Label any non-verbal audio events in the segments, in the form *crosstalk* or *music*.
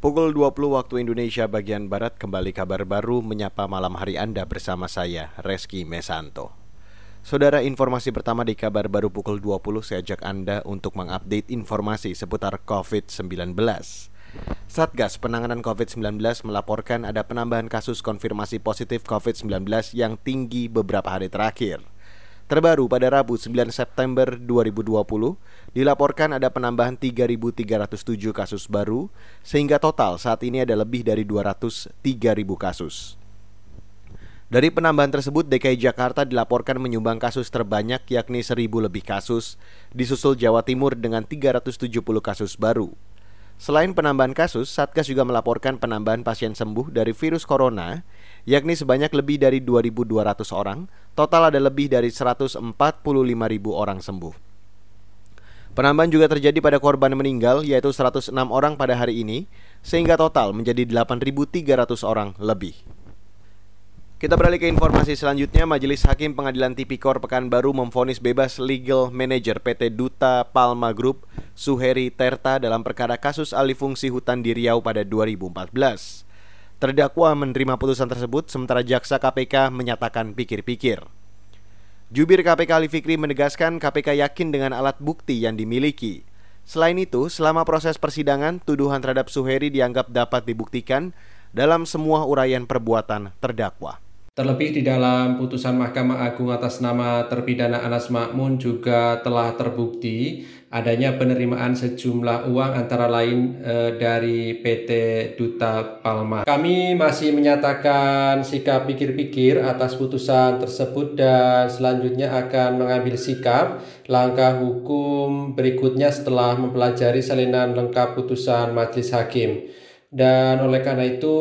Pukul 20 waktu Indonesia bagian Barat kembali kabar baru menyapa malam hari Anda bersama saya, Reski Mesanto. Saudara informasi pertama di kabar baru pukul 20 saya ajak Anda untuk mengupdate informasi seputar COVID-19. Satgas Penanganan COVID-19 melaporkan ada penambahan kasus konfirmasi positif COVID-19 yang tinggi beberapa hari terakhir. Terbaru pada Rabu 9 September 2020 dilaporkan ada penambahan 3.307 kasus baru sehingga total saat ini ada lebih dari 203.000 kasus. Dari penambahan tersebut DKI Jakarta dilaporkan menyumbang kasus terbanyak yakni 1.000 lebih kasus, disusul Jawa Timur dengan 370 kasus baru. Selain penambahan kasus, Satgas juga melaporkan penambahan pasien sembuh dari virus corona, yakni sebanyak lebih dari 2.200 orang, total ada lebih dari 145.000 orang sembuh. Penambahan juga terjadi pada korban meninggal, yaitu 106 orang pada hari ini, sehingga total menjadi 8.300 orang lebih. Kita beralih ke informasi selanjutnya, Majelis Hakim Pengadilan Tipikor Pekanbaru memfonis bebas legal manager PT Duta Palma Group Suheri Terta dalam perkara kasus alih fungsi hutan di Riau pada 2014. Terdakwa menerima putusan tersebut sementara jaksa KPK menyatakan pikir-pikir. Jubir KPK Ali Fikri menegaskan KPK yakin dengan alat bukti yang dimiliki. Selain itu, selama proses persidangan, tuduhan terhadap Suheri dianggap dapat dibuktikan dalam semua uraian perbuatan terdakwa. Terlebih di dalam putusan Mahkamah Agung atas nama terpidana Anas Makmun juga telah terbukti adanya penerimaan sejumlah uang antara lain e, dari PT Duta Palma. Kami masih menyatakan sikap pikir-pikir atas putusan tersebut dan selanjutnya akan mengambil sikap langkah hukum berikutnya setelah mempelajari salinan lengkap putusan majelis hakim. Dan oleh karena itu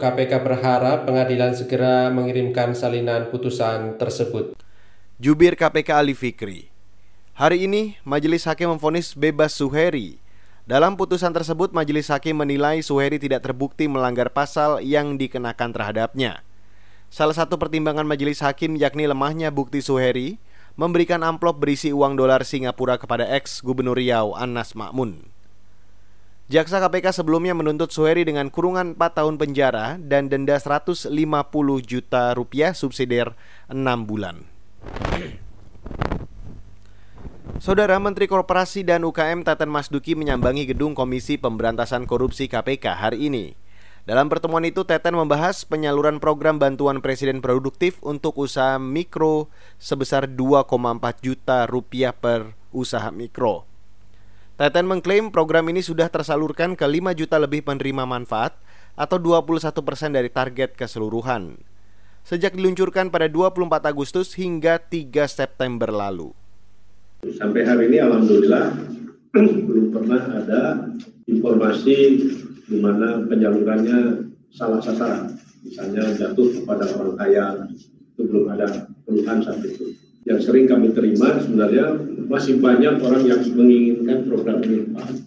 KPK berharap pengadilan segera mengirimkan salinan putusan tersebut. Jubir KPK Ali Fikri. Hari ini Majelis Hakim memfonis bebas Suheri. Dalam putusan tersebut Majelis Hakim menilai Suheri tidak terbukti melanggar pasal yang dikenakan terhadapnya. Salah satu pertimbangan Majelis Hakim yakni lemahnya bukti Suheri memberikan amplop berisi uang dolar Singapura kepada ex Gubernur Riau Anas Makmun. Jaksa KPK sebelumnya menuntut Suheri dengan kurungan 4 tahun penjara dan denda 150 juta rupiah subsidiar 6 bulan. Saudara Menteri Korporasi dan UKM Teten Masduki menyambangi gedung Komisi Pemberantasan Korupsi KPK hari ini. Dalam pertemuan itu, Teten membahas penyaluran program bantuan Presiden Produktif untuk usaha mikro sebesar 2,4 juta rupiah per usaha mikro. Teten mengklaim program ini sudah tersalurkan ke 5 juta lebih penerima manfaat atau 21 persen dari target keseluruhan. Sejak diluncurkan pada 24 Agustus hingga 3 September lalu. Sampai hari ini Alhamdulillah *clears throat* belum pernah ada informasi di mana penyalurannya salah sasaran. Misalnya jatuh kepada orang kaya, itu belum ada keluhan saat itu yang sering kami terima sebenarnya masih banyak orang yang menginginkan program ini. Pak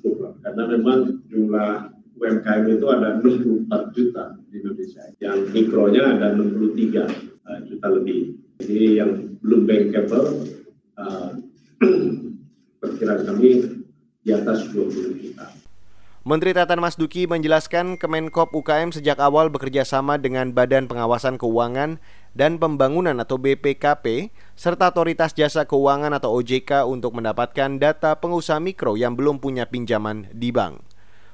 karena memang jumlah UMKM itu ada 64 juta di Indonesia. Yang mikronya ada 63 uh, juta lebih. Jadi yang belum bankable uh, *clears throat* perkiraan kami di atas 20 juta. Menteri Tatan Mas Duki menjelaskan Kemenkop UKM sejak awal bekerja sama dengan Badan Pengawasan Keuangan dan Pembangunan atau BPKP serta Otoritas Jasa Keuangan atau OJK untuk mendapatkan data pengusaha mikro yang belum punya pinjaman di bank.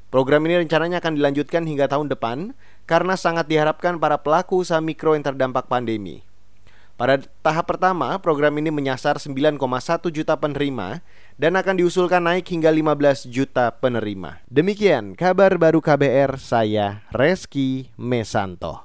Program ini rencananya akan dilanjutkan hingga tahun depan karena sangat diharapkan para pelaku usaha mikro yang terdampak pandemi. Pada tahap pertama, program ini menyasar 9,1 juta penerima dan akan diusulkan naik hingga 15 juta penerima. Demikian kabar baru KBR, saya Reski Mesanto.